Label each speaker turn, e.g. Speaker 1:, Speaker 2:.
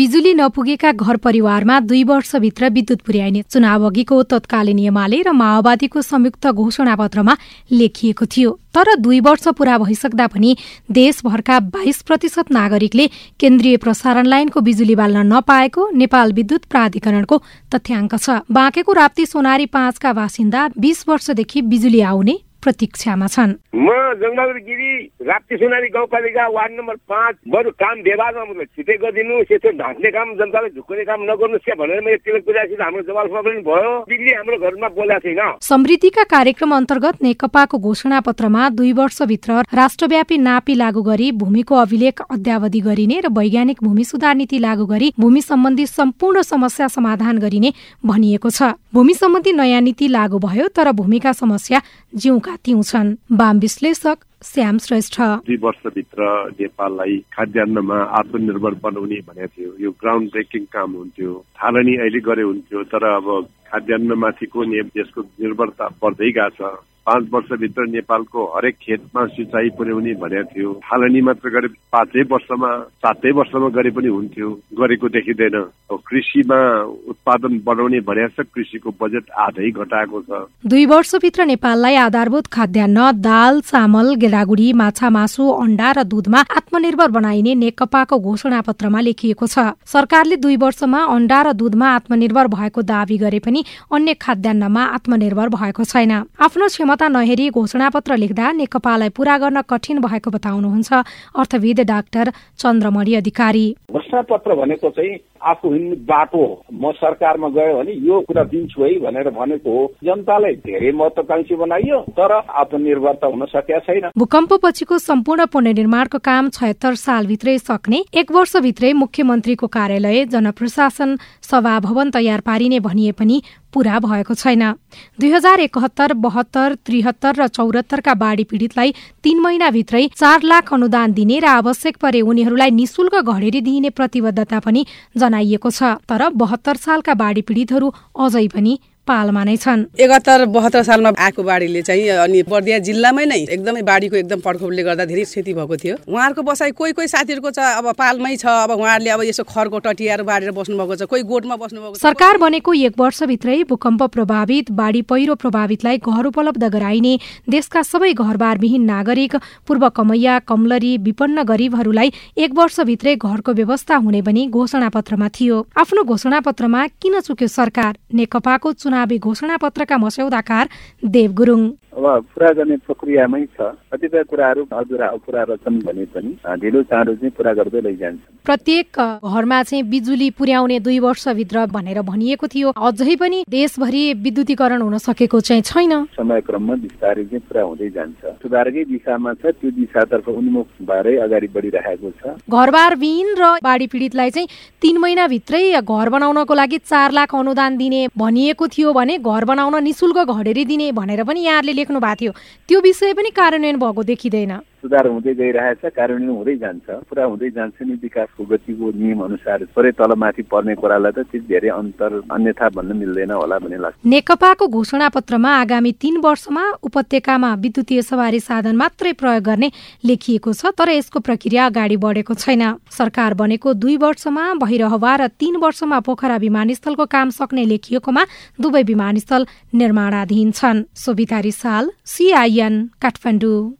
Speaker 1: बिजुली नपुगेका घर परिवारमा दुई वर्षभित्र विद्युत पुर्याइने चुनाव अघिको तत्कालीन एमाले र माओवादीको संयुक्त घोषणापत्रमा लेखिएको थियो। तर दुई वर्ष पूरा भइसक्दा पनि देशभरका बाइस प्रतिशत नागरिकले केन्द्रीय प्रसारण लाइनको बिजुली बाल्न नपाएको नेपाल विद्युत प्राधिकरणको तथ्याङ्क छ। बाँकेको राप्ती सोनारी पाँचका बासिन्दा बीस वर्षदेखि बिजुली आउने प्रतीक्षामा छन्।
Speaker 2: म जङ्गबहादुर गिरी राप्ती सुनारी गाउँपालिका वार्ड नम्बर पाँच बरु काम व्यवहारमा मतलब छिटै गरिदिनु यसो ढाँट्ने काम जनताले झुक्ने काम नगर्नुहोस् क्या भनेर मैले तिलक बुझाएपछि हाम्रो जवाफमा पनि भयो। दिल्ली हाम्रो घरमा बोलाएको छैन।
Speaker 1: समृद्धिका कार्यक्रम अन्तर्गत नेकपाको घोषणा पत्रमा दुई वर्षभित्र राष्ट्रव्यापी नापी लागू गरी भूमिको अभिलेख अद्यावधि गरिने र वैज्ञानिक भूमि सुधार नीति लागू गरी भूमि सम्बन्धी सम्पूर्ण समस्या समाधान गरिने भनिएको छ। भूमि सम्बन्धी नयाँ नीति लागू भयो तर भूमिका समस्या जिउका तिउ छन् वाम विश्लेषक श्याम श्रेष्ठ।
Speaker 3: दुई वर्षभित्र नेपाललाई खाद्यान्नमा आत्मनिर्भर बनाउने भनेको थियो। यो ग्राउन्ड ब्रेकिङ काम हुन्थ्यो। थालनी अहिले गरे हुन्थ्यो तर अब खाद्यान्नमाथिको देशको निर्भरता बढ्दै गएको छ। पाँच वर्षभित्र नेपालको हरेक खेतमा सिँचाइ पुर्याउने भनेको थियो। थालनी मात्र गरे पाँचै वर्षमा सातै वर्षमा गरे पनि हुन्थ्यो। गरेको देखिँदैन। कृषिमा उत्पादन बढाउने भनेको छ कृषिको बजेट आधै घटाएको छ।
Speaker 1: दुई वर्षभित्र नेपाललाई आधारभूत खाद्यान्न दाल चामल गेडागुडी माछा मासु अण्डा र दूधमा आत्मनिर्भर बनाइने नेकपाको घोषणा पत्रमा लेखिएको छ। सरकारले दुई वर्षमा अण्डा र दूधमा आत्मनिर्भर भएको दावी गरे पनि अन्य खाद्यान्नमा आत्मनिर्भर भएको छैन। आफ्नो क्षमता नहेरी घोषणापत्र लेख्दा नेकपालाई पूरा गर्न कठिन भएको बताउनुहुन्छ अर्थविद डाक्टर चन्द्रमणि अधिकारी।
Speaker 4: घोषणापत्र भनेको चाहिँ आफू हिँड्ने बाटो म सरकारमा गयो भने यो कुरा दिन्छु है भनेर भनेको हो। जनतालाई धेरै महत्वकांक्षी बनाइयो तर आत्मनिर्भरता हुन सकेका छैन।
Speaker 1: भूकम्पपछिको सम्पूर्ण पुनर्निर्माणको काम छयत्तर सालभित्रै सक्ने एक वर्षभित्रै मुख्यमन्त्रीको कार्यालय जनप्रशासन सभा भवन तयार पारिने भनिए पनि पूरा भएको छैन। दुई हजार एकहत्तर बहत्तर त्रिहत्तर र चौरात्तरका बाढी पीड़ितलाई तीन महिनाभित्रै चार लाख अनुदान दिने र आवश्यक परे उनीहरूलाई निशुल्क घडेरी दिइने प्रतिबद्धता पनि जनाइएको छ। तर बहत्तर सालका बाढी पीड़ितहरू अझै पनि पालमा नै छन्।
Speaker 5: एकात्तर बहत्तर सालमा आएको बाढीले चाहिँ अनि बर्दिया जिल्लामै नै एकदमै बाढीको एकदम प्रकोपले गर्दा धेरै क्षति भएको थियो। उहाँहरूको बसाइ कोही कोही साथीहरूको छ अब पालमै छ अब उहाँहरूले अब यसो खरको टटियाएर बाढेर बस्नु भएको छ कोही गोठमा बस्नु भएको
Speaker 1: सरकार बनेको एक वर्षभित्रै भूकम्प प्रभावित बाढी पहिरो प्रभावितलाई घर उपलब्ध गराइने देशका सबै घरबारविहीन नागरिक पूर्व कमैया कमलरी विपन्न गरिबहरूलाई एक वर्षभित्रै घरको व्यवस्था हुने पनि घोषणा पत्रमा थियो। आफ्नो घोषणा पत्रमा किन चुक्यो सरकार? नेकपाको चुनावी घोषणापत्रका मस्यौदाकार देव गुरुङ
Speaker 6: अब पुरा गर्ने प्रक्रियामै छ। कतिपय कुराहरू अधुरा अपुरा रहेछन् भने पनि ढिलो चाँडो चाहिँ पुरा गर्दै लैजान्छ।
Speaker 1: प्रत्येक घरमा चाहिँ बिजुली पुर्याउने दुई वर्षभित्र भनेर भनिएको थियो। अझै पनि देशभरि विद्युतीकरण हुन सकेको चाहिँ छैन।
Speaker 6: समयक्रममा बिस्तारै चाहिँ पुरा हुँदै जान्छ। सुधारकै दिशामा छ त्यो दिशातर्फ उन्मुख भएरै अगाडि बढिरहेको छ।
Speaker 1: घरबार विहीन र बाढी पीडितलाई चाहिँ तीन महिनाभित्रै घर बनाउनको लागि चार लाख अनुदान दिने भनिएको थियो भने घर बनाउन निशुल्क घडेरी दिने भनेर पनि यहाँले लेख्नु भएको थियो। त्यो विषय पनि कार्यान्वयन भएको देखिँदैन।
Speaker 6: सुधार हुँदै गइरहेछ कार्यान्वयन हुँदै जान्छ। पुरा हुँदै जान्छ नि विकासको गतिको नियम अनुसार थोरै तलमाथि पर्ने कुरालाई त त्यति धेरै अन्तर अन्यथा भन्न मिल्दैन होला भन्ने लाग्छ।
Speaker 1: नेकपाको घोषणा पत्रमा आगामी तीन वर्षमा उपत्यकामा विद्युतीय सवारी साधन मात्रै प्रयोग गर्ने लेखिएको छ तर यसको प्रक्रिया अगाडि बढेको छैन। सरकार बनेको दुई वर्षमा भइरहवा र तीन वर्षमा पोखरा विमानस्थलको काम सक्ने लेखिएकोमा दुवै विमानस्थल निर्माणाधीन छन्। सोभिता रिसाल सिआइएन काठमाडौँ।